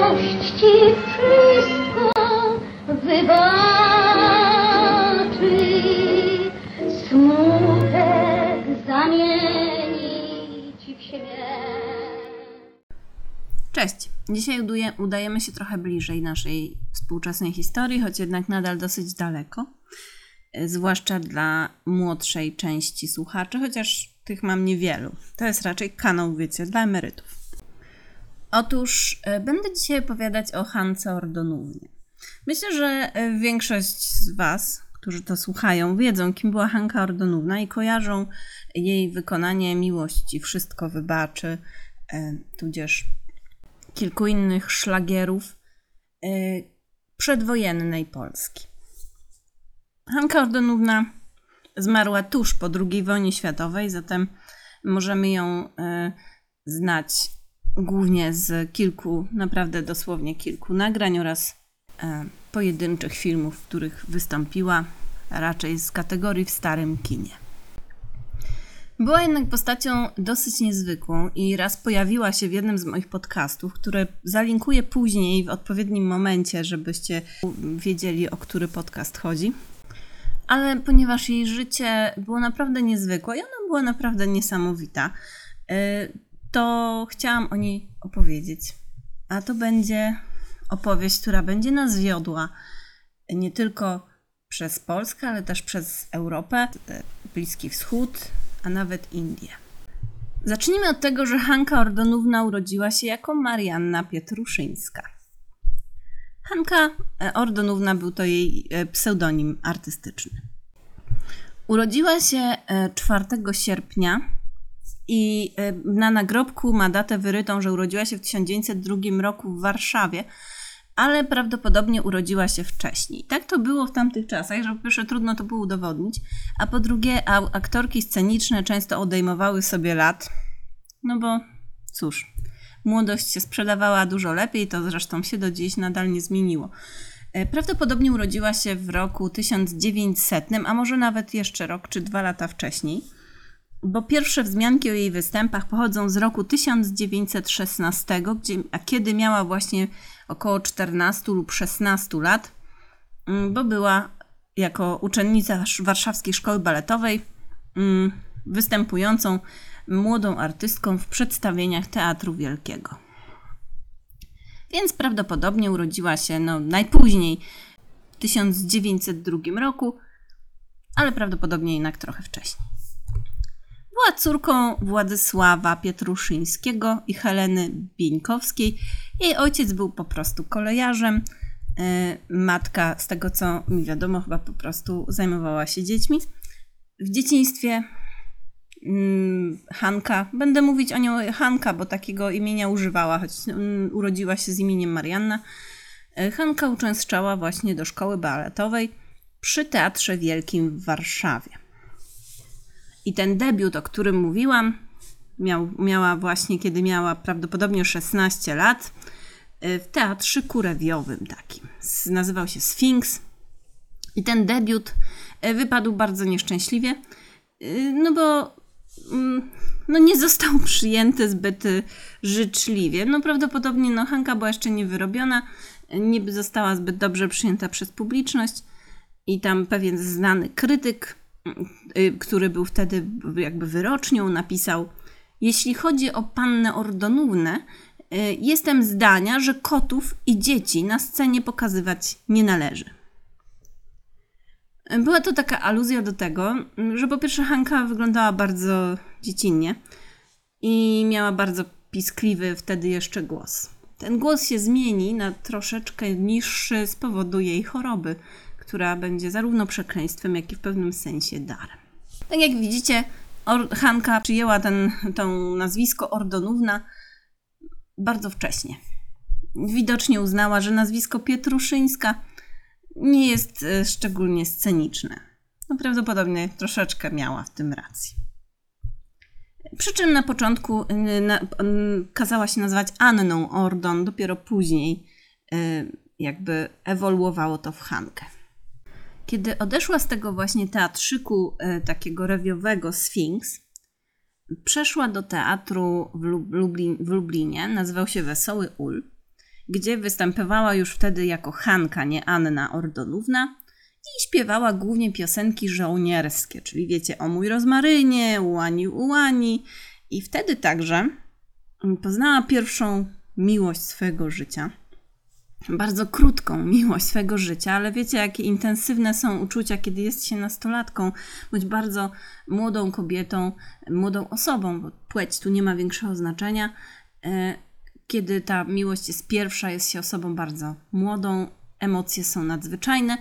Miłość ci wszystko wybaczy, smutek zamieni ci w siebie. Cześć! Dzisiaj udajemy się trochę bliżej naszej współczesnej historii, choć jednak nadal dosyć daleko. E, Zwłaszcza dla młodszej części słuchaczy, chociaż tych mam niewielu. To jest raczej kanał, wiecie, dla emerytów. Otóż e, będę dzisiaj opowiadać o Hance Ordonównie. Myślę, że e, większość z Was, którzy to słuchają, wiedzą, kim była Hanka Ordonówna i kojarzą jej wykonanie miłości, wszystko wybaczy, e, tudzież kilku innych szlagierów przedwojennej Polski. Hanka Ordonówna zmarła tuż po II wojnie światowej, zatem możemy ją znać głównie z kilku, naprawdę dosłownie kilku nagrań oraz e, pojedynczych filmów, w których wystąpiła, raczej z kategorii w starym kinie. Była jednak postacią dosyć niezwykłą i raz pojawiła się w jednym z moich podcastów, które zalinkuję później w odpowiednim momencie, żebyście wiedzieli, o który podcast chodzi. Ale ponieważ jej życie było naprawdę niezwykłe i ona była naprawdę niesamowita, y, to chciałam o niej opowiedzieć. A to będzie opowieść, która będzie nas wiodła nie tylko przez Polskę, ale też przez Europę, y, Bliski Wschód, a nawet Indie. Zacznijmy od tego, że Hanka Ordonówna urodziła się jako Marianna Pietruszyńska. Hanka e, Ordonówna był to jej e, pseudonim artystyczny. Urodziła się e, 4 sierpnia i e, na nagrobku ma datę wyrytą, że urodziła się w 1902 roku w Warszawie, ale prawdopodobnie urodziła się wcześniej. Tak to było w tamtych czasach, że po pierwsze trudno to było udowodnić, a po drugie aktorki sceniczne często odejmowały sobie lat, no bo cóż, młodość się sprzedawała dużo lepiej, to zresztą się do dziś nadal nie zmieniło. E, Prawdopodobnie urodziła się w roku 1900, a może nawet jeszcze rok czy dwa lata wcześniej, bo pierwsze wzmianki o jej występach pochodzą z roku 1916, gdzie, a kiedy miała właśnie około 14 lub 16 lat, mm, bo była jako uczennica sz- Warszawskiej Szkoły Baletowej mm, występującą młodą artystką w przedstawieniach Teatru Wielkiego. Więc prawdopodobnie urodziła się no, najpóźniej w 1902 roku, ale prawdopodobnie jednak trochę wcześniej. Była córką Władysława Pietruszyńskiego i Heleny Bieńkowskiej. Jej ojciec był po prostu kolejarzem. e, Matka, z tego co mi wiadomo, chyba po prostu zajmowała się dziećmi. W dzieciństwie mm, Hanka, będę mówić o nią Hanka, bo takiego imienia używała, choć mm, urodziła się z imieniem Marianna. E, Hanka uczęszczała właśnie do szkoły baletowej przy Teatrze Wielkim w Warszawie. I ten debiut, o którym mówiłam, miał, miała właśnie, kiedy miała prawdopodobnie 16 lat, y, w teatrze kurewiowym takim. Nazywał się Sfinks. I ten debiut y, wypadł bardzo nieszczęśliwie, y, no bo mm, no nie został przyjęty zbyt życzliwie. No prawdopodobnie no, Hanka była jeszcze niewyrobiona, nie została zbyt dobrze przyjęta przez publiczność i tam pewien znany krytyk, który był wtedy jakby wyrocznią, napisał: Jeśli chodzi o pannę Ordonównę, y, jestem zdania, że kotów i dzieci na scenie pokazywać nie należy. Była to taka aluzja do tego, że po pierwsze Hanka wyglądała bardzo dziecinnie i miała bardzo piskliwy wtedy jeszcze głos. Ten głos się zmieni na troszeczkę niższy z powodu jej choroby, która będzie zarówno przekleństwem, jak i w pewnym sensie darem. Tak jak widzicie, Hanka przyjęła ten, to nazwisko Ordonówna bardzo wcześnie. Widocznie uznała, że nazwisko Pietruszyńska nie jest e, szczególnie sceniczne. No prawdopodobnie troszeczkę miała w tym racji. Przy czym na początku y, na, y, kazała się nazywać Anną Ordon, dopiero później jakby ewoluowało to w Hankę. Kiedy odeszła z tego właśnie teatrzyku y, takiego rewiowego Sphinx, przeszła do teatru w, Lub- Lublin, w Lublinie, nazywał się Wesoły Ul. gdzie występowała już wtedy jako Hanka, nie Anna Ordonówna i śpiewała głównie piosenki żołnierskie, czyli wiecie, o mój rozmarynie, ułani, ułani. I wtedy także poznała pierwszą miłość swojego życia. Bardzo krótką miłość swojego życia, ale wiecie, jakie intensywne są uczucia, kiedy jest się nastolatką, bądź bardzo młodą kobietą, młodą osobą, bo płeć tu nie ma większego znaczenia. E, Kiedy ta miłość jest pierwsza, jest się osobą bardzo młodą, emocje są nadzwyczajne,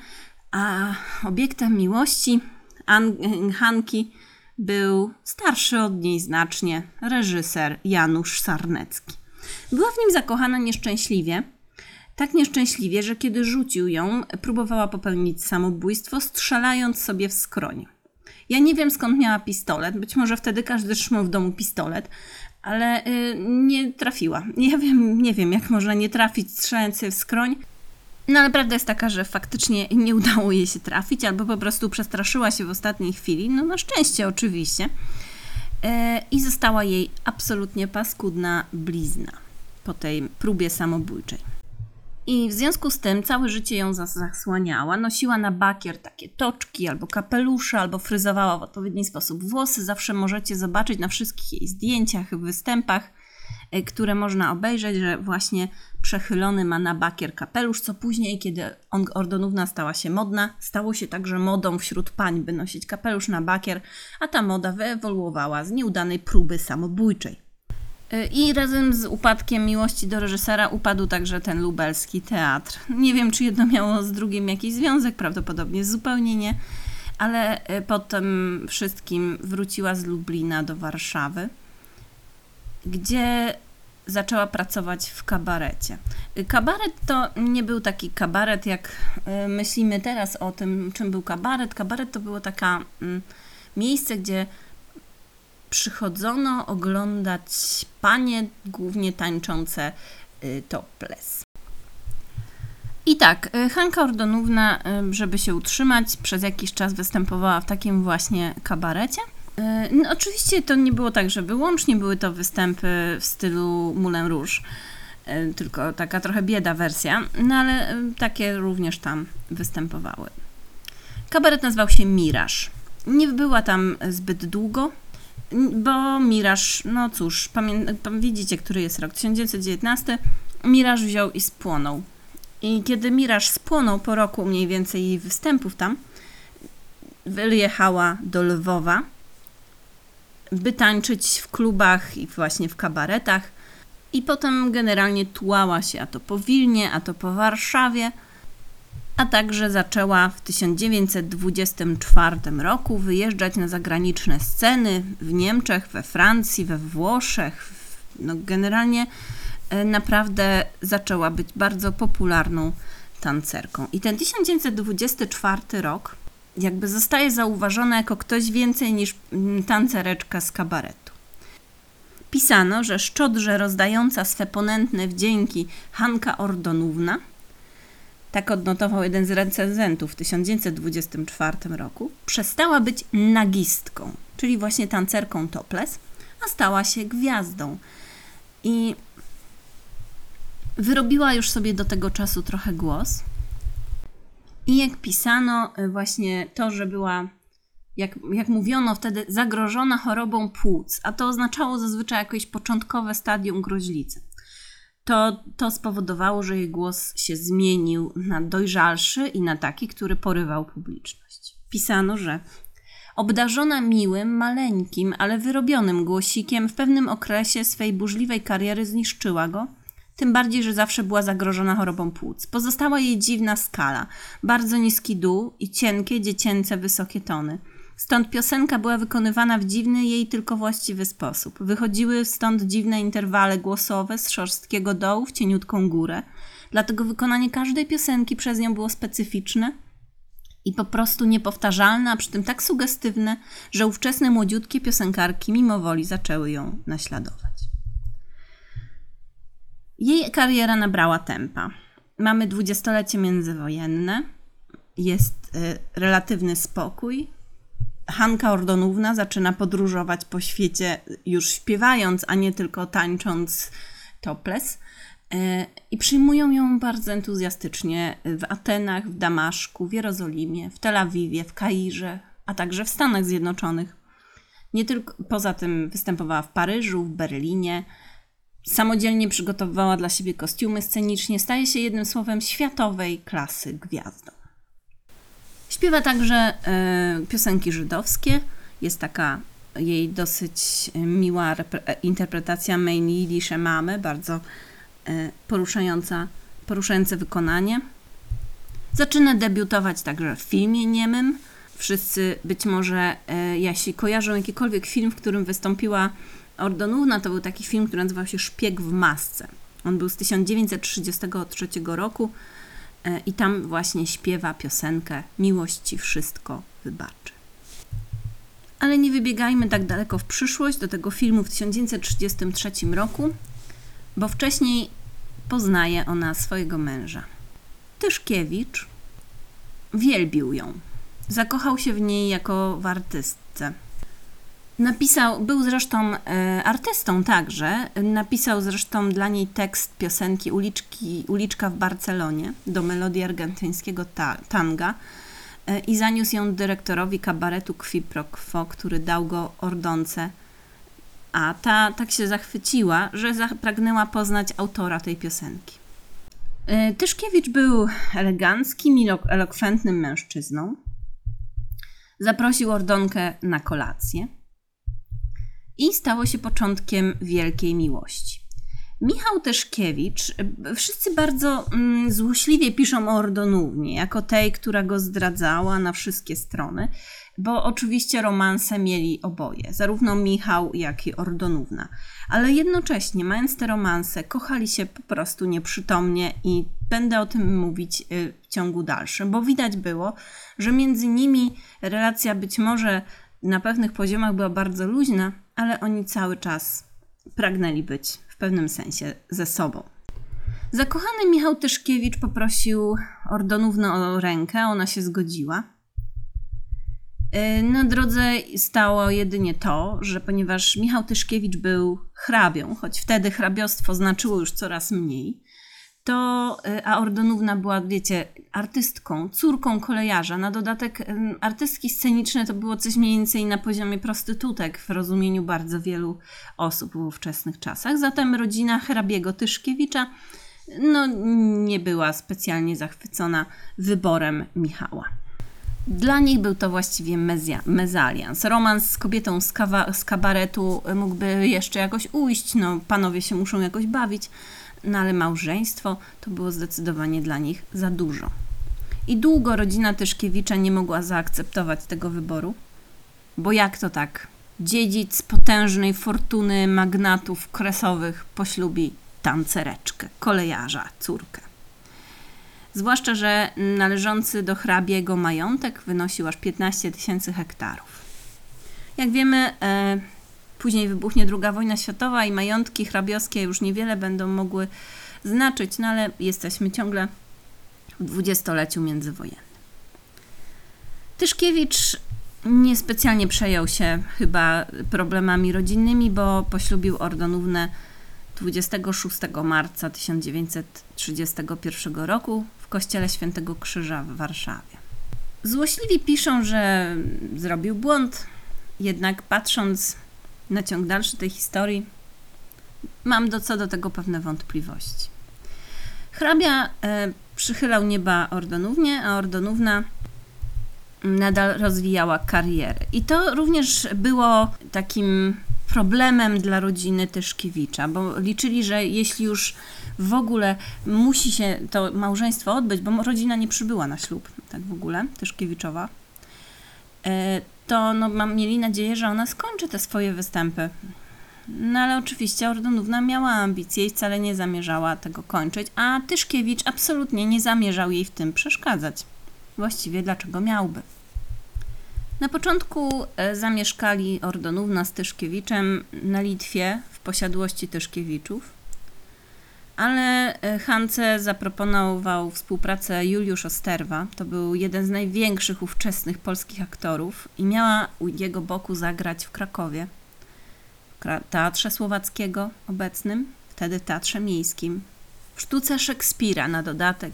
a obiektem miłości An- Hanki był starszy od niej znacznie reżyser Janusz Sarnecki. Była w nim zakochana nieszczęśliwie, tak nieszczęśliwie, że kiedy rzucił ją, próbowała popełnić samobójstwo, strzelając sobie w skroń. Ja nie wiem skąd miała pistolet, być może wtedy każdy trzymał w domu pistolet, ale y, nie trafiła. Ja wiem, nie wiem, jak można nie trafić strzelając w skroń. No ale prawda jest taka, że faktycznie nie udało jej się trafić, albo po prostu przestraszyła się w ostatniej chwili, no na szczęście oczywiście. E, I została jej absolutnie paskudna blizna po tej próbie samobójczej. I w związku z tym całe życie ją zas- zasłaniała. Nosiła na bakier takie toczki albo kapelusze, albo fryzowała w odpowiedni sposób włosy. Zawsze możecie zobaczyć na wszystkich jej zdjęciach, występach, y, które można obejrzeć, że właśnie przechylony ma na bakier kapelusz, co później, kiedy on, Ordonówna stała się modna, stało się także modą wśród pań, by nosić kapelusz na bakier, a ta moda wyewoluowała z nieudanej próby samobójczej. I razem z upadkiem miłości do reżysera upadł także ten lubelski teatr. Nie wiem, czy jedno miało z drugim jakiś związek, prawdopodobnie zupełnie nie, ale e, po tym wszystkim wróciła z Lublina do Warszawy, gdzie zaczęła pracować w kabarecie. Kabaret to nie był taki kabaret, jak myślimy teraz o tym, czym był kabaret. Kabaret to było taka mm, miejsce, gdzie przychodzono oglądać panie, głównie tańczące y, topless. I tak, y, Hanka Ordonówna, y, żeby się utrzymać, przez jakiś czas występowała w takim właśnie kabarecie. No, oczywiście to nie było tak, że wyłącznie były to występy w stylu Moulin Rouge, tylko taka trochę bieda wersja, no ale takie również tam występowały. Kabaret nazywał się Miraż. Nie była tam zbyt długo, bo Miraż, no cóż, pamię- pam- widzicie, który jest rok 1919, Miraż wziął i spłonął. I kiedy Miraż spłonął po roku mniej więcej jej występów tam, wyjechała do Lwowa, by tańczyć w klubach i właśnie w kabaretach. I potem generalnie tułała się a to po Wilnie, a to po Warszawie, a także zaczęła w 1924 roku wyjeżdżać na zagraniczne sceny w Niemczech, we Francji, we Włoszech. No generalnie e, naprawdę zaczęła być bardzo popularną tancerką. I ten 1924 rok jakby zostaje zauważony jako ktoś więcej niż mm, tancereczka z kabaretu. Pisano, że szczodrze rozdająca swe ponętne wdzięki Hanka Ordonówna tak odnotował jeden z recenzentów w 1924 roku, przestała być nagistką, czyli właśnie tancerką topless, a stała się gwiazdą. I wyrobiła już sobie do tego czasu trochę głos. I jak pisano, y, właśnie to, że była, jak, jak mówiono wtedy, zagrożona chorobą płuc, a to oznaczało zazwyczaj jakieś początkowe stadium groźlicy to, to spowodowało, że jej głos się zmienił na dojrzalszy i na taki, który porywał publiczność. Pisano, że obdarzona miłym, maleńkim, ale wyrobionym głosikiem w pewnym okresie swej burzliwej kariery zniszczyła go, tym bardziej, że zawsze była zagrożona chorobą płuc. Pozostała jej dziwna skala, bardzo niski dół i cienkie, dziecięce, wysokie tony. Stąd piosenka była wykonywana w dziwny, jej tylko właściwy sposób. Wychodziły stąd dziwne interwale głosowe z szorstkiego dołu w cieniutką górę. Dlatego wykonanie każdej piosenki przez nią było specyficzne i po prostu niepowtarzalne, a przy tym tak sugestywne, że ówczesne młodziutkie piosenkarki mimowoli zaczęły ją naśladować. Jej kariera nabrała tempa. Mamy dwudziestolecie międzywojenne, jest y, relatywny spokój, Hanka Ordonówna zaczyna podróżować po świecie już śpiewając, a nie tylko tańcząc topless. E, I przyjmują ją bardzo entuzjastycznie w Atenach, w Damaszku, w Jerozolimie, w Tel Awiwie, w Kairze, a także w Stanach Zjednoczonych. Nie tylko poza tym występowała w Paryżu, w Berlinie. Samodzielnie przygotowywała dla siebie kostiumy scenicznie, staje się jednym słowem światowej klasy gwiazdą. Śpiewa także e, piosenki żydowskie. Jest taka jej dosyć miła repre- e, interpretacja Mein Yiddish Mamy, bardzo e, poruszająca, poruszające wykonanie. Zaczyna debiutować także w filmie niemym. Wszyscy być może, e, jeśli kojarzą jakikolwiek film, w którym wystąpiła Ordonówna, to był taki film, który nazywał się Szpieg w masce. On był z 1933 roku e, i tam właśnie śpiewa piosenkę Miłość ci wszystko wybaczy. Ale nie wybiegajmy tak daleko w przyszłość do tego filmu w 1933 roku, bo wcześniej poznaje ona swojego męża. Tyszkiewicz wielbił ją. Zakochał się w niej jako w artystce. Napisał, był zresztą e, artystą także. Napisał zresztą dla niej tekst piosenki Uliczki, Uliczka w Barcelonie do melodii argentyńskiego ta, tanga e, i zaniósł ją dyrektorowi kabaretu Qui Pro Quo, który dał go ordonce. A ta tak się zachwyciła, że zapragnęła poznać autora tej piosenki. E, Tyszkiewicz był eleganckim i elo- elokwentnym mężczyzną. Zaprosił Ordonkę na kolację i stało się początkiem wielkiej miłości. Michał Tyszkiewicz, y, wszyscy bardzo mm, złośliwie piszą o Ordonównie, jako tej, która go zdradzała na wszystkie strony, bo oczywiście romanse mieli oboje, zarówno Michał, jak i Ordonówna. Ale jednocześnie, mając te romanse, kochali się po prostu nieprzytomnie i będę o tym mówić y, w ciągu dalszym, bo widać było, że między nimi relacja być może na pewnych poziomach była bardzo luźna, ale oni cały czas pragnęli być w pewnym sensie ze sobą. Zakochany Michał Tyszkiewicz poprosił Ordonownę o rękę, ona się zgodziła. Yy, Na drodze stało jedynie to, że ponieważ Michał Tyszkiewicz był hrabią, choć wtedy hrabiostwo znaczyło już coraz mniej, to, y, a Ordonówna była, wiecie, artystką, córką kolejarza. Na dodatek artystki sceniczne to było coś mniej więcej na poziomie prostytutek w rozumieniu bardzo wielu osób w ówczesnych czasach. Zatem rodzina hrabiego Tyszkiewicza no, nie była specjalnie zachwycona wyborem Michała. Dla nich był to właściwie mezja, mezalians. Romans z kobietą z, kawa, z kabaretu mógłby jeszcze jakoś ujść, no panowie się muszą jakoś bawić, no ale małżeństwo to było zdecydowanie dla nich za dużo. I długo rodzina Tyszkiewicza nie mogła zaakceptować tego wyboru, bo jak to tak? Dziedzic potężnej fortuny magnatów kresowych poślubi tancereczkę, kolejarza, córkę. Zwłaszcza, że należący do hrabiego majątek wynosił aż 15 tysięcy hektarów. Jak wiemy, e, później wybuchnie II wojna światowa i majątki hrabiowskie już niewiele będą mogły znaczyć, no ale jesteśmy ciągle w dwudziestoleciu międzywojennym. Tyszkiewicz niespecjalnie przejął się chyba problemami rodzinnymi, bo poślubił Ordonownę 26 marca 1931 roku w kościele Świętego Krzyża w Warszawie. Złośliwi piszą, że zrobił błąd, jednak patrząc na ciąg dalszy tej historii, mam do co do tego pewne wątpliwości. Hrabia e, przychylał nieba Ordonównie, a Ordonówna nadal rozwijała karierę. I to również było takim problemem dla rodziny Tyszkiewicza, bo liczyli, że jeśli już w ogóle musi się to małżeństwo odbyć, bo rodzina nie przybyła na ślub, tak w ogóle, Tyszkiewiczowa, e, to no, mam, mieli nadzieję, że ona skończy te swoje występy. No ale oczywiście Ordonówna miała ambicje i wcale nie zamierzała tego kończyć, a Tyszkiewicz absolutnie nie zamierzał jej w tym przeszkadzać. Właściwie dlaczego miałby? Na początku e, zamieszkali Ordonówna z Tyszkiewiczem na Litwie w posiadłości Tyszkiewiczów, ale e, Hance zaproponował współpracę Juliusz Osterwa. To był jeden z największych ówczesnych polskich aktorów i miała u jego boku zagrać w Krakowie, w Teatrze Słowackiego obecnym, wtedy Teatrze Miejskim w sztuce Szekspira na dodatek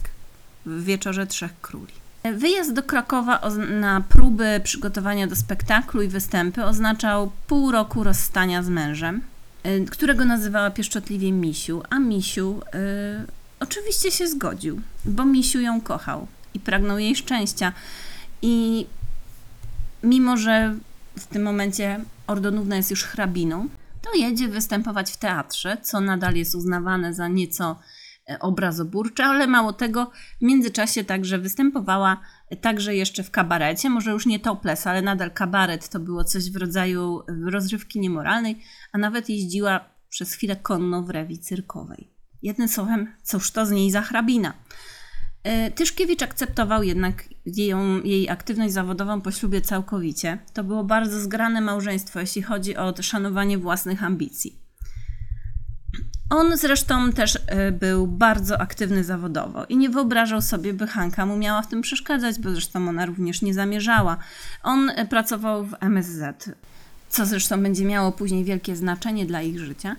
w Wieczorze Trzech Króli. Wyjazd do Krakowa na próby przygotowania do spektaklu i występy oznaczał pół roku rozstania z mężem, którego nazywała pieszczotliwie Misiu, a Misiu y, oczywiście się zgodził, bo Misiu ją kochał i pragnął jej szczęścia. I mimo, że w tym momencie Ordonówna jest już hrabiną, to jedzie występować w teatrze, co nadal jest uznawane za nieco e, obrazoburcze, ale mało tego, w międzyczasie także występowała także jeszcze w kabarecie, może już nie topless, ale nadal kabaret to było coś w rodzaju rozrywki niemoralnej, a nawet jeździła przez chwilę konno w rewi cyrkowej. Jednym słowem, cóż to z niej za hrabina. E, Tyszkiewicz akceptował jednak jej, jej aktywność zawodową po ślubie całkowicie. To było bardzo zgrane małżeństwo, jeśli chodzi o szanowanie własnych ambicji. On zresztą też e, był bardzo aktywny zawodowo i nie wyobrażał sobie, by Hanka mu miała w tym przeszkadzać, bo zresztą ona również nie zamierzała. On e, pracował w MSZ, co zresztą będzie miało później wielkie znaczenie dla ich życia.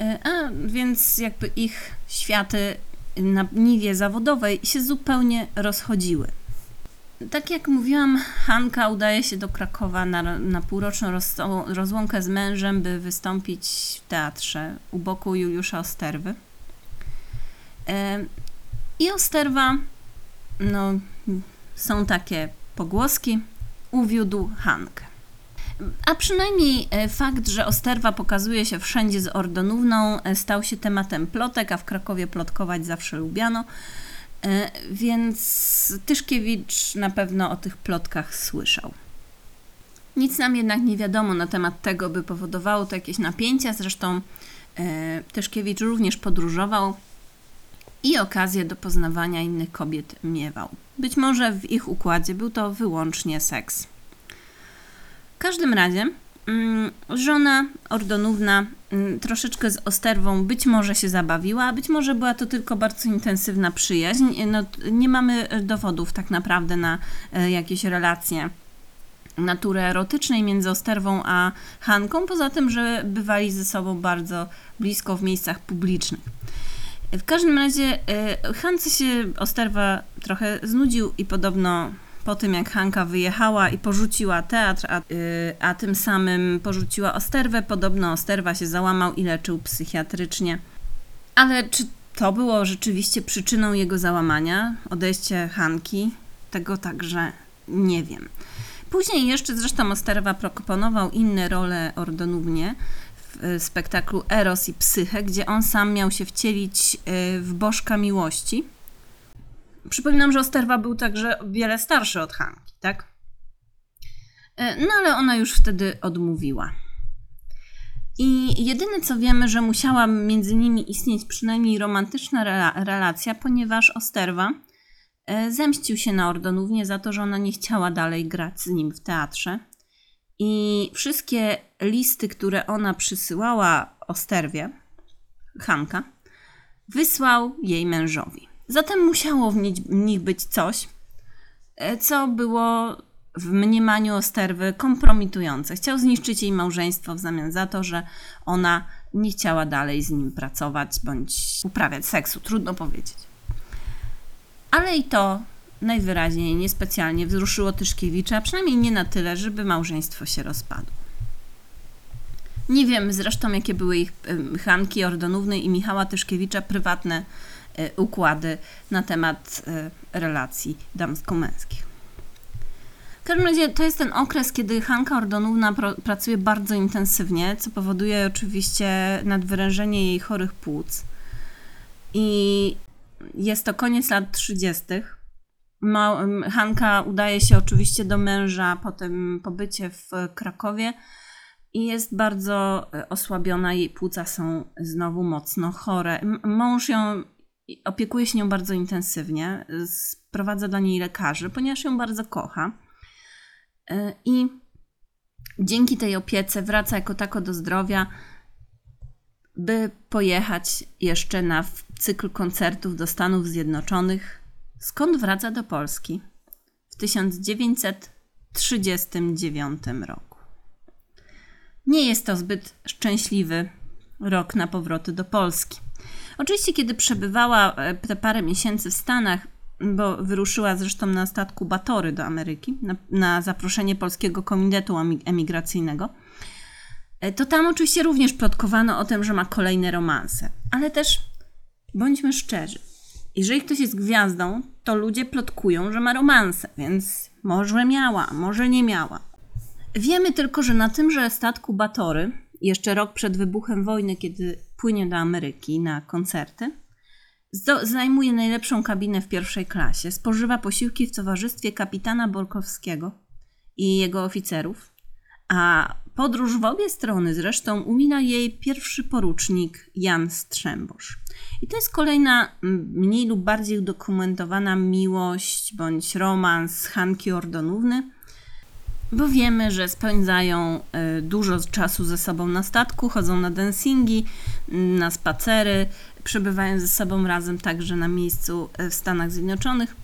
E, A więc jakby ich światy na niwie zawodowej się zupełnie rozchodziły. Tak jak mówiłam, Hanka udaje się do Krakowa na, na półroczną roz, rozłąkę z mężem, by wystąpić w teatrze u boku Juliusza Osterwy. E, I Osterwa, no, są takie pogłoski, uwiódł Hankę. A przynajmniej e, fakt, że Osterwa pokazuje się wszędzie z Ordonówną, e, stał się tematem plotek, a w Krakowie plotkować zawsze lubiano. E, Więc Tyszkiewicz na pewno o tych plotkach słyszał. Nic nam jednak nie wiadomo na temat tego, by powodowało to jakieś napięcia. Zresztą e, Tyszkiewicz również podróżował i okazję do poznawania innych kobiet miewał. Być może w ich układzie był to wyłącznie seks. W każdym razie żona Ordonówna mm, troszeczkę z Osterwą być może się zabawiła, być może była to tylko bardzo intensywna przyjaźń. No, nie mamy e, dowodów tak naprawdę na e, jakieś relacje natury erotycznej między Osterwą a Hanką, poza tym, że bywali ze sobą bardzo blisko w miejscach publicznych. W każdym razie e, Hance się Osterwa trochę znudził i podobno po tym jak Hanka wyjechała i porzuciła teatr, a, y, a tym samym porzuciła Osterwę, podobno Osterwa się załamał i leczył psychiatrycznie. Ale czy to było rzeczywiście przyczyną jego załamania? Odejście Hanki? Tego także nie wiem. Później jeszcze zresztą Osterwa proponował inne role Ordonównie w y, spektaklu Eros i Psyche, gdzie on sam miał się wcielić y, w Bożka Miłości. Przypominam, że Osterwa był także wiele starszy od Hanki, tak? E, No ale ona już wtedy odmówiła. I jedyne co wiemy, że musiała między nimi istnieć przynajmniej romantyczna rela- relacja, ponieważ Osterwa e, zemścił się na Ordonównie za to, że ona nie chciała dalej grać z nim w teatrze. I wszystkie listy, które ona przysyłała Osterwie, Hanka, wysłał jej mężowi. Zatem musiało w nich- być coś, e, co było w mniemaniu Osterwy kompromitujące. Chciał zniszczyć jej małżeństwo w zamian za to, że ona nie chciała dalej z nim pracować bądź uprawiać seksu. Trudno powiedzieć. Ale i to najwyraźniej niespecjalnie wzruszyło Tyszkiewicza, przynajmniej nie na tyle, żeby małżeństwo się rozpadło. Nie wiem zresztą, jakie były ich em, Hanki Ordonówny i Michała Tyszkiewicza prywatne e, układy na temat e, relacji damsko-męskich. W każdym razie to jest ten okres, kiedy Hanka Ordonówna pro, pracuje bardzo intensywnie, co powoduje oczywiście nadwyrężenie jej chorych płuc. I jest to koniec lat 30. Ma, em, Hanka udaje się oczywiście do męża po tym pobycie w Krakowie i jest bardzo e, osłabiona. Jej płuca są znowu mocno chore. Mąż ją opiekuje się nią bardzo intensywnie, sprowadza dla niej lekarzy, ponieważ ją bardzo kocha. E, I dzięki tej opiece wraca jako tako do zdrowia, by pojechać jeszcze na cykl koncertów do Stanów Zjednoczonych, skąd wraca do Polski w 1939 roku. Nie jest to zbyt szczęśliwy rok na powroty do Polski. Oczywiście, kiedy przebywała e, te parę miesięcy w Stanach, bo wyruszyła zresztą na statku Batory do Ameryki na, na zaproszenie Polskiego Komitetu Emi- Emigracyjnego, e, to tam oczywiście również plotkowano o tym, że ma kolejne romanse. Ale też bądźmy szczerzy. Jeżeli ktoś jest gwiazdą, to ludzie plotkują, że ma romanse, więc może miała, może nie miała. Wiemy tylko, że na tymże statku Batory, jeszcze rok przed wybuchem wojny, kiedy płynie do Ameryki na koncerty, zajmuje najlepszą kabinę w pierwszej klasie, spożywa posiłki w towarzystwie kapitana Borkowskiego i jego oficerów, a podróż w obie strony zresztą umina jej pierwszy porucznik Jan Strzembosz. I to jest kolejna mniej lub bardziej udokumentowana miłość bądź romans Hanki Ordonówny, bo wiemy, że spędzają y, dużo czasu ze sobą na statku, chodzą na dancingi, mm, na spacery, przebywają ze sobą razem także na miejscu y, w Stanach Zjednoczonych.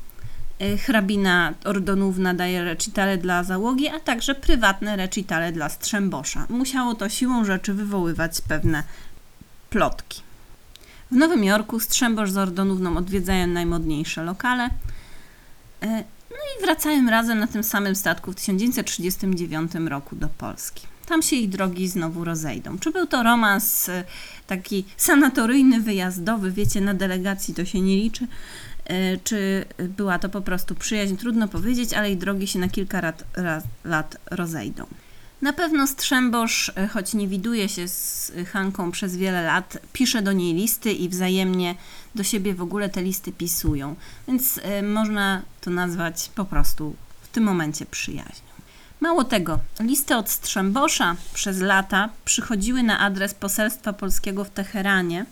Y, Hrabina Ordonówna daje recitale dla załogi, a także prywatne recitale dla Strzembosza. Musiało to siłą rzeczy wywoływać pewne plotki. W Nowym Jorku Strzembosz z Ordonówną odwiedzają najmodniejsze lokale. No i wracają razem na tym samym statku w 1939 roku do Polski. Tam się ich drogi znowu rozejdą. Czy był to romans e, taki sanatoryjny, wyjazdowy, wiecie, na delegacji to się nie liczy, e, czy była to po prostu przyjaźń, trudno powiedzieć, ale ich drogi się na kilka lat rozejdą. Na pewno Strzembosz, e, choć nie widuje się z Hanką przez wiele lat, pisze do niej listy i wzajemnie do siebie w ogóle te listy pisują. Więc e, można to nazwać po prostu w tym momencie przyjaźnią. Mało tego, listy od Strzembosza przez lata przychodziły na adres poselstwa polskiego w Teheranie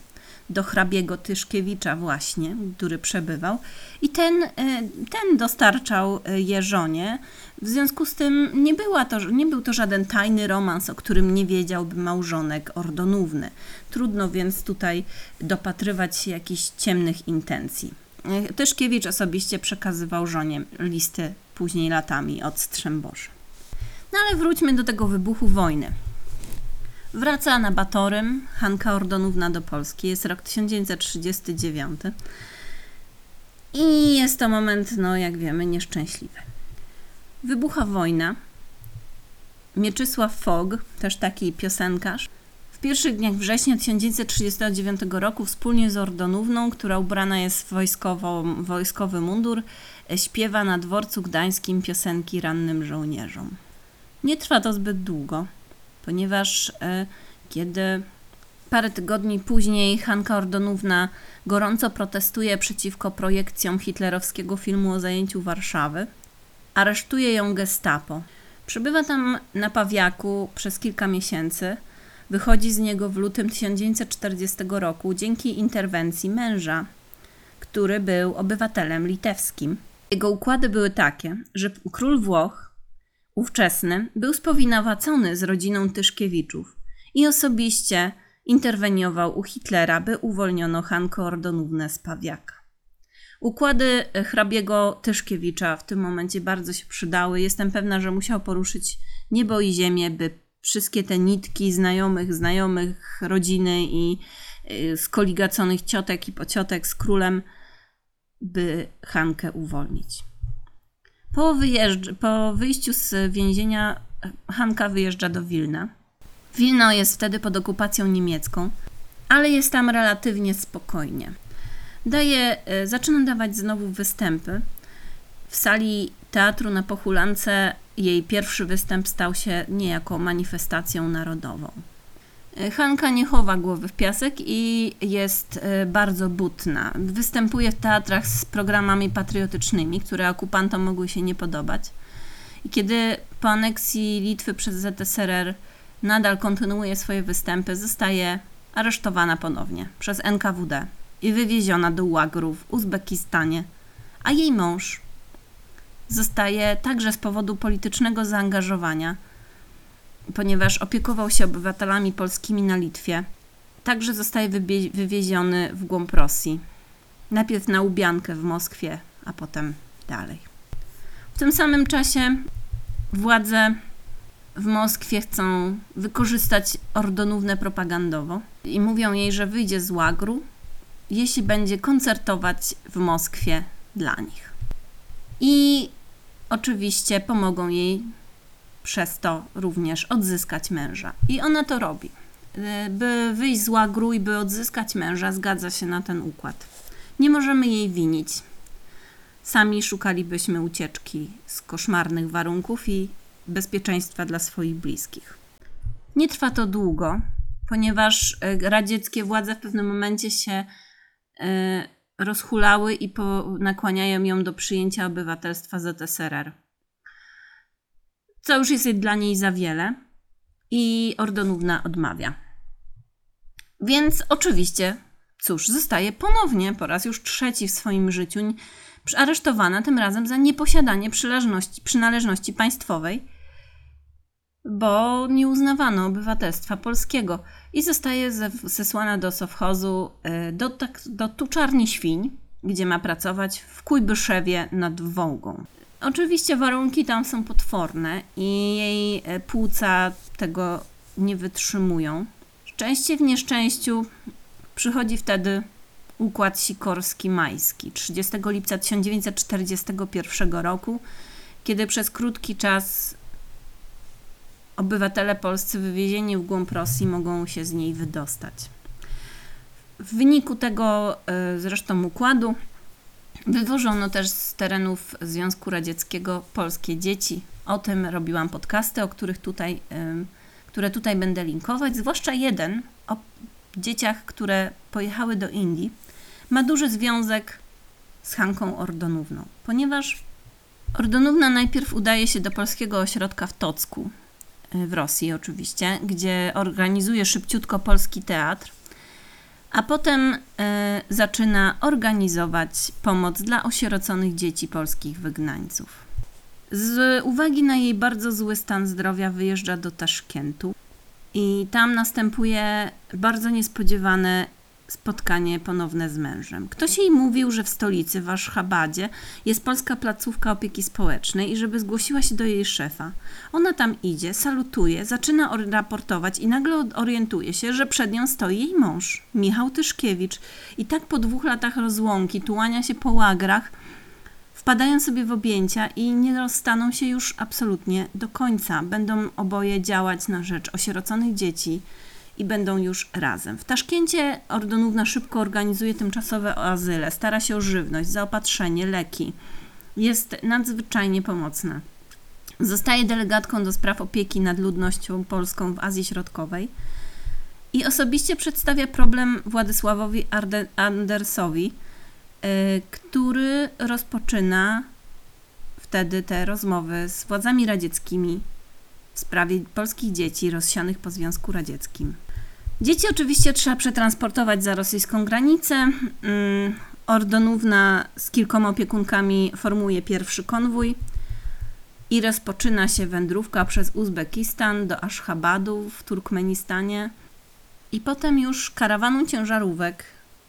do hrabiego Tyszkiewicza właśnie, który przebywał i ten, e, ten dostarczał e, je żonie. W związku z tym nie, była to, nie był to żaden tajny romans, o którym nie wiedziałby małżonek Ordonówny. Trudno więc tutaj dopatrywać się jakichś ciemnych intencji. E, Tyszkiewicz osobiście przekazywał żonie listy później latami od Strzembosza. No ale wróćmy do tego wybuchu wojny. Wraca na Batorym Hanka Ordonówna do Polski. Jest rok 1939. I jest to moment, no jak wiemy, nieszczęśliwy. Wybucha wojna. Mieczysław Fogg, też taki piosenkarz, w pierwszych dniach września 1939 roku wspólnie z Ordonówną, która ubrana jest w wojskową, wojskowy mundur, śpiewa na dworcu gdańskim piosenki rannym żołnierzom. Nie trwa to zbyt długo, ponieważ e, kiedy parę tygodni później Hanka Ordonówna gorąco protestuje przeciwko projekcjom hitlerowskiego filmu o zajęciu Warszawy, aresztuje ją gestapo. Przebywa tam na Pawiaku przez kilka miesięcy. Wychodzi z niego w lutym 1940 roku dzięki interwencji męża, który był obywatelem litewskim. Jego układy były takie, że król Włoch, ówczesny, był spowinowacony z rodziną Tyszkiewiczów i osobiście interweniował u Hitlera, by uwolniono Hankę Ordonównę z Pawiaka. Układy hrabiego Tyszkiewicza w tym momencie bardzo się przydały. Jestem pewna, że musiał poruszyć niebo i ziemię, by wszystkie te nitki znajomych, znajomych, rodziny i y, skoligaconych ciotek i pociotek z królem, by Hankę uwolnić. Po, wyjeżdż- po wyjściu z więzienia Hanka wyjeżdża do Wilna. Wilno jest wtedy pod okupacją niemiecką, ale jest tam relatywnie spokojnie. Daje, e, zaczyna dawać znowu występy. W sali teatru na Pochulance jej pierwszy występ stał się niejako manifestacją narodową. Hanka nie chowa głowy w piasek i jest e, bardzo butna. Występuje w teatrach z programami patriotycznymi, które okupantom mogły się nie podobać. I kiedy po aneksji Litwy przez ZSRR nadal kontynuuje swoje występy, zostaje aresztowana ponownie przez NKWD i wywieziona do łagru w Uzbekistanie, a jej mąż zostaje także z powodu politycznego zaangażowania, ponieważ opiekował się obywatelami polskimi na Litwie, także zostaje wywieziony w głąb Rosji. Najpierw na Łubiankę w Moskwie, a potem dalej. W tym samym czasie władze w Moskwie chcą wykorzystać Ordonównę propagandowo i mówią jej, że wyjdzie z łagru jeśli będzie koncertować w Moskwie dla nich. I oczywiście pomogą jej przez to również odzyskać męża. I ona to robi. Y, By wyjść z łagru i by odzyskać męża, zgadza się na ten układ. Nie możemy jej winić. Sami szukalibyśmy ucieczki z koszmarnych warunków i bezpieczeństwa dla swoich bliskich. Nie trwa to długo, ponieważ y, radzieckie władze w pewnym momencie się y, rozhulały i nakłaniają ją do przyjęcia obywatelstwa ZSRR. Co już jest dla niej za wiele i Ordonówna odmawia. Więc oczywiście, cóż, zostaje ponownie po raz już trzeci w swoim życiu aresztowana, tym razem za nieposiadanie przynależności, przynależności państwowej, bo nie uznawano obywatelstwa polskiego i zostaje ze- zesłana do sowchozu y, do, tak, do tuczarni świń, gdzie ma pracować w Kujbyszewie nad Wołgą. Oczywiście warunki tam są potworne i jej e, płuca tego nie wytrzymują. Szczęście w nieszczęściu przychodzi wtedy układ sikorski-majski 30 lipca 1941 roku, kiedy przez krótki czas obywatele polscy wywiezieni w głąb Rosji mogą się z niej wydostać. W wyniku tego e, zresztą układu wywożono też z terenów Związku Radzieckiego polskie dzieci. O tym robiłam podcasty, o których tutaj, które tutaj będę linkować, zwłaszcza jeden o dzieciach, które pojechały do Indii, ma duży związek z Hanką Ordonówną, ponieważ Ordonówna najpierw udaje się do polskiego ośrodka w Tocku, y, w Rosji oczywiście, gdzie organizuje szybciutko polski teatr, a potem y, zaczyna organizować pomoc dla osieroconych dzieci polskich wygnańców. Z uwagi na jej bardzo zły stan zdrowia wyjeżdża do Taszkentu i tam następuje bardzo niespodziewane spotkanie ponowne z mężem. Ktoś jej mówił, że w stolicy, w Aszchabadzie, jest polska placówka opieki społecznej i żeby zgłosiła się do jej szefa. Ona tam idzie, salutuje, zaczyna or- raportować i nagle orientuje się, że przed nią stoi jej mąż, Michał Tyszkiewicz. I tak po dwóch latach rozłąki tułania się po łagrach, wpadają sobie w objęcia i nie rozstaną się już absolutnie do końca. Będą oboje działać na rzecz osieroconych dzieci i będą już razem. W Taszkencie Ordonówna szybko organizuje tymczasowe azyle, stara się o żywność, zaopatrzenie, leki. Jest nadzwyczajnie pomocna. Zostaje delegatką do spraw opieki nad ludnością polską w Azji Środkowej i osobiście przedstawia problem Władysławowi Andersowi, y, który rozpoczyna wtedy te rozmowy z władzami radzieckimi w sprawie polskich dzieci rozsianych po Związku Radzieckim. Dzieci oczywiście trzeba przetransportować za rosyjską granicę. Mm, Ordonówna z kilkoma opiekunkami formuje pierwszy konwój i rozpoczyna się wędrówka przez Uzbekistan do Aszchabadu w Turkmenistanie i potem już karawaną ciężarówek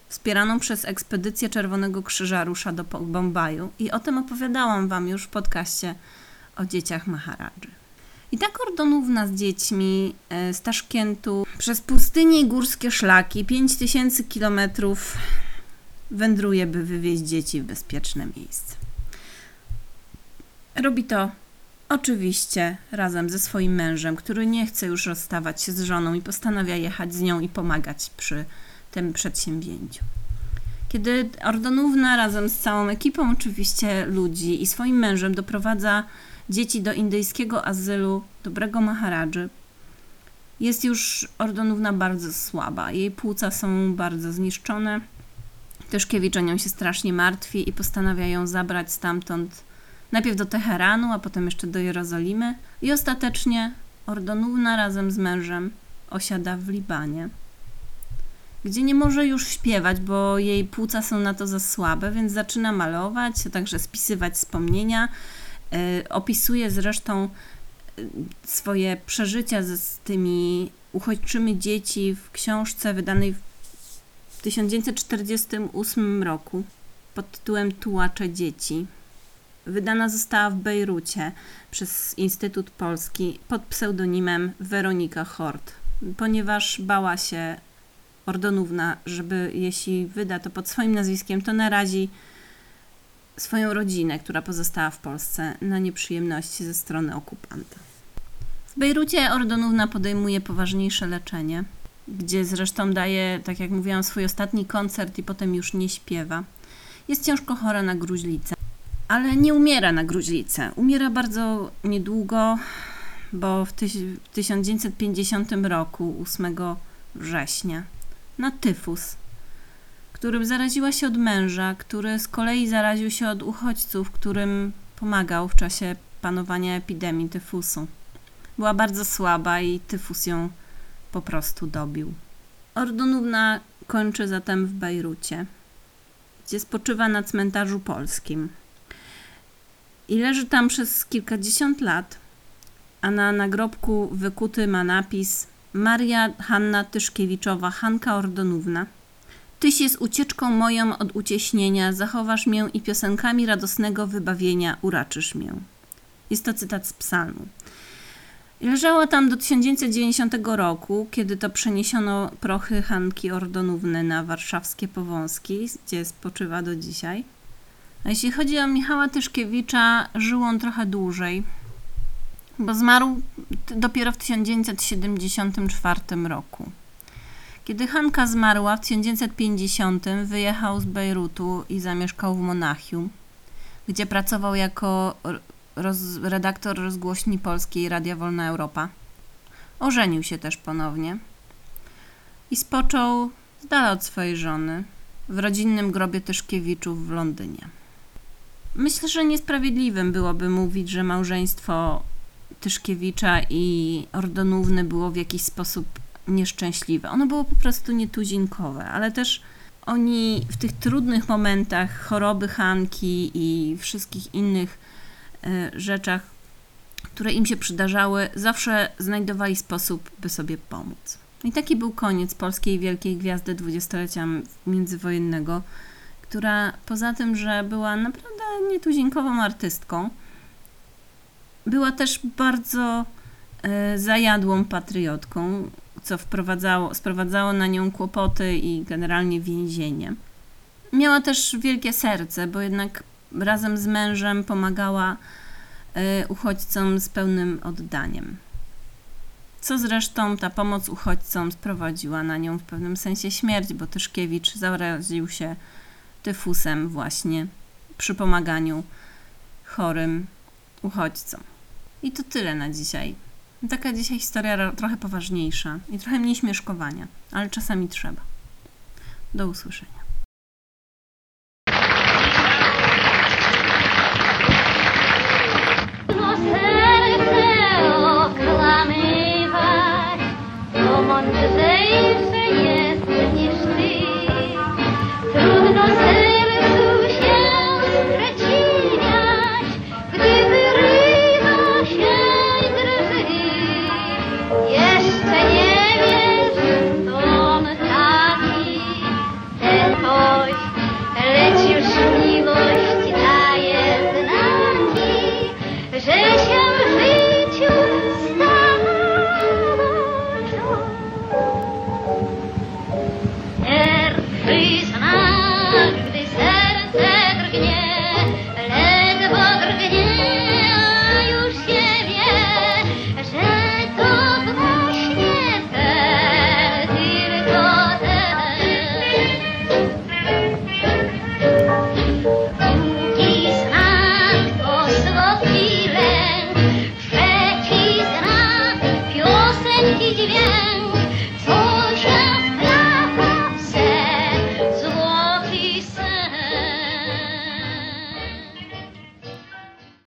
wspieraną przez ekspedycję Czerwonego Krzyża rusza do Bombaju i o tym opowiadałam Wam już w podcaście o dzieciach Maharadży. I tak Ordonówna z dziećmi e, z Taszkentu przez pustynie i górskie szlaki 5000 kilometrów wędruje, by wywieźć dzieci w bezpieczne miejsce. Robi to oczywiście razem ze swoim mężem, który nie chce już rozstawać się z żoną i postanawia jechać z nią i pomagać przy tym przedsięwzięciu. Kiedy Ordonówna razem z całą ekipą oczywiście ludzi i swoim mężem doprowadza dzieci do indyjskiego azylu dobrego Maharadży, jest już Ordonówna bardzo słaba. Jej płuca są bardzo zniszczone. Tyszkiewicz o nią się strasznie martwi i postanawia ją zabrać stamtąd najpierw do Teheranu, a potem jeszcze do Jerozolimy. I ostatecznie Ordonówna razem z mężem osiada w Libanie, gdzie nie może już śpiewać, bo jej płuca są na to za słabe, więc zaczyna malować, a także spisywać wspomnienia. Y, Opisuje zresztą y, swoje przeżycia ze, z tymi uchodźczymi dzieci w książce wydanej w 1948 roku pod tytułem Tułacze dzieci. Wydana została w Bejrucie przez Instytut Polski pod pseudonimem Weronika Hort, ponieważ bała się Ordonówna, żeby jeśli wyda to pod swoim nazwiskiem, to narazi swoją rodzinę, która pozostała w Polsce, na nieprzyjemności ze strony okupanta. W Bejrucie Ordonówna podejmuje poważniejsze leczenie, gdzie zresztą daje, tak jak mówiłam, swój ostatni koncert i potem już nie śpiewa. Jest ciężko chora na gruźlicę, ale nie umiera na gruźlicę. Umiera bardzo niedługo, bo w, w 1950 roku, 8 września, na tyfus, którym zaraziła się od męża, który z kolei zaraził się od uchodźców, którym pomagał w czasie panowania epidemii tyfusu. Była bardzo słaba i tyfus ją po prostu dobił. Ordonówna kończy zatem w Bejrucie, gdzie spoczywa na cmentarzu polskim. I leży tam przez kilkadziesiąt lat, a na nagrobku wykuty ma napis Maria Hanna Tyszkiewiczowa, Hanka Ordonówna. Tyś jest ucieczką moją od ucieśnienia, zachowasz mię i piosenkami radosnego wybawienia uraczysz mię. Jest to cytat z psalmu. Leżała tam do 1990 roku, kiedy to przeniesiono prochy Hanki Ordonówny na warszawskie Powązki, gdzie spoczywa do dzisiaj. A jeśli chodzi o Michała Tyszkiewicza, żył on trochę dłużej, bo zmarł dopiero w 1974 roku. Kiedy Hanka zmarła w 1950, wyjechał z Bejrutu i zamieszkał w Monachium, gdzie pracował jako roz, redaktor rozgłośni polskiej Radia Wolna Europa. Ożenił się też ponownie i spoczął z dala od swojej żony w rodzinnym grobie Tyszkiewiczów w Londynie. Myślę, że niesprawiedliwym byłoby mówić, że małżeństwo Tyszkiewicza i Ordonówny było w jakiś sposób nieszczęśliwe. Ono było po prostu nietuzinkowe, ale też oni w tych trudnych momentach choroby Hanki i wszystkich innych y, rzeczach, które im się przydarzały, zawsze znajdowali sposób, by sobie pomóc. I taki był koniec polskiej wielkiej gwiazdy dwudziestolecia międzywojennego, która poza tym, że była naprawdę nietuzinkową artystką, była też bardzo y, zajadłą patriotką, co wprowadzało, sprowadzało na nią kłopoty i generalnie więzienie. Miała też wielkie serce, bo jednak razem z mężem pomagała y, uchodźcom z pełnym oddaniem. Co zresztą ta pomoc uchodźcom sprowadziła na nią w pewnym sensie śmierć, bo Tyszkiewicz zaraził się tyfusem właśnie przy pomaganiu chorym uchodźcom. I to tyle na dzisiaj. Taka dzisiaj historia trochę poważniejsza i trochę mniej śmieszkowania, ale czasami trzeba. Do usłyszenia. No okłamywać, to mądrzejsze jest